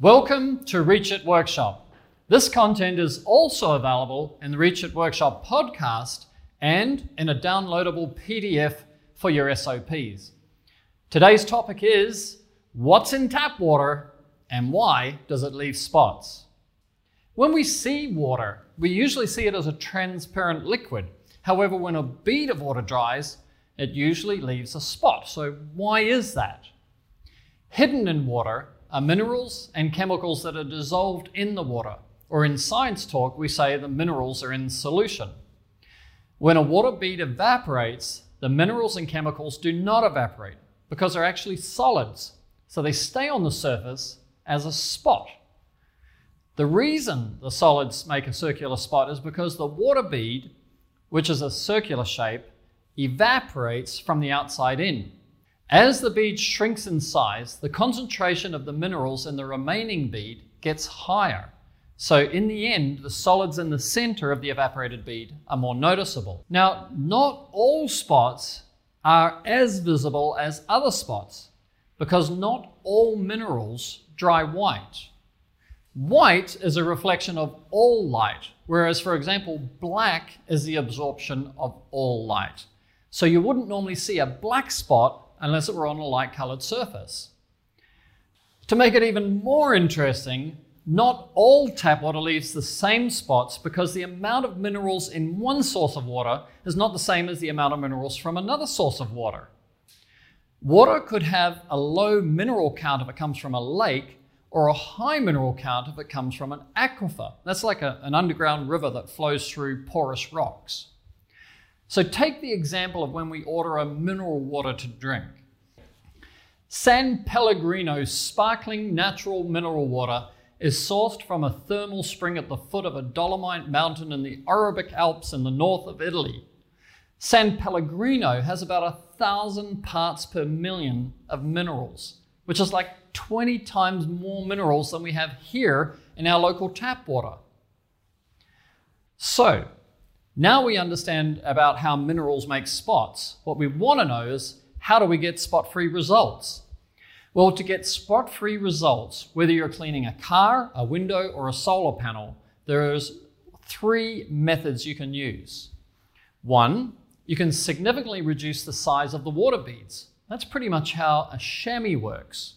Welcome to Reach It Workshop. This content is also available in the Reach It Workshop podcast and in a downloadable PDF for your SOPs. Today's topic is what's in tap water and why does it leave spots? When we see water, we usually see it as a transparent liquid. However, when a bead of water dries, it usually leaves a spot. So, why is that? Hidden in water are minerals and chemicals that are dissolved in the water, or in science talk, we say the minerals are in solution. When a water bead evaporates, the minerals and chemicals do not evaporate because they're actually solids, so they stay on the surface as a spot. The reason the solids make a circular spot is because the water bead, which is a circular shape, evaporates from the outside in. As the bead shrinks in size, the concentration of the minerals in the remaining bead gets higher. So, in the end, the solids in the center of the evaporated bead are more noticeable. Now, not all spots are as visible as other spots because not all minerals dry white. White is a reflection of all light, whereas, for example, black is the absorption of all light. So you wouldn't normally see a black spot unless it were on a light colored surface. To make it even more interesting, not all tap water leaves the same spots because the amount of minerals in one source of water is not the same as the amount of minerals from another source of water. Water could have a low mineral count if it comes from a lake, or a high mineral count if it comes from an aquifer. That's like a, an underground river that flows through porous rocks. So take the example of when we order a mineral water to drink. San Pellegrino sparkling natural mineral water is sourced from a thermal spring at the foot of a Dolomite mountain in the Orobic Alps in the north of Italy. San Pellegrino has about a thousand parts per million of minerals, which is like 20 times more minerals than we have here in our local tap water. So, now we understand about how minerals make spots. What we want to know is how do we get spot free results? Well, to get spot free results, whether you're cleaning a car, a window, or a solar panel, there's three methods you can use. One, you can significantly reduce the size of the water beads. That's pretty much how a chamois works.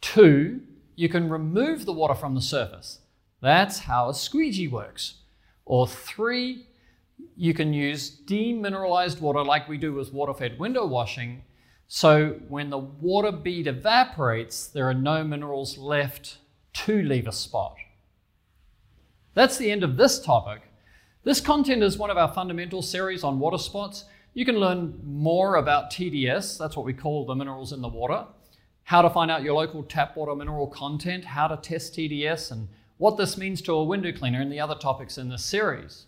Two, you can remove the water from the surface. That's how a squeegee works. Or three, you can use demineralized water like we do with water fed window washing. So when the water bead evaporates, there are no minerals left to leave a spot. That's the end of this topic. This content is one of our fundamental series on water spots. You can learn more about TDS, that's what we call the minerals in the water how to find out your local tap water mineral content, how to test TDS, and what this means to a window cleaner, and the other topics in this series.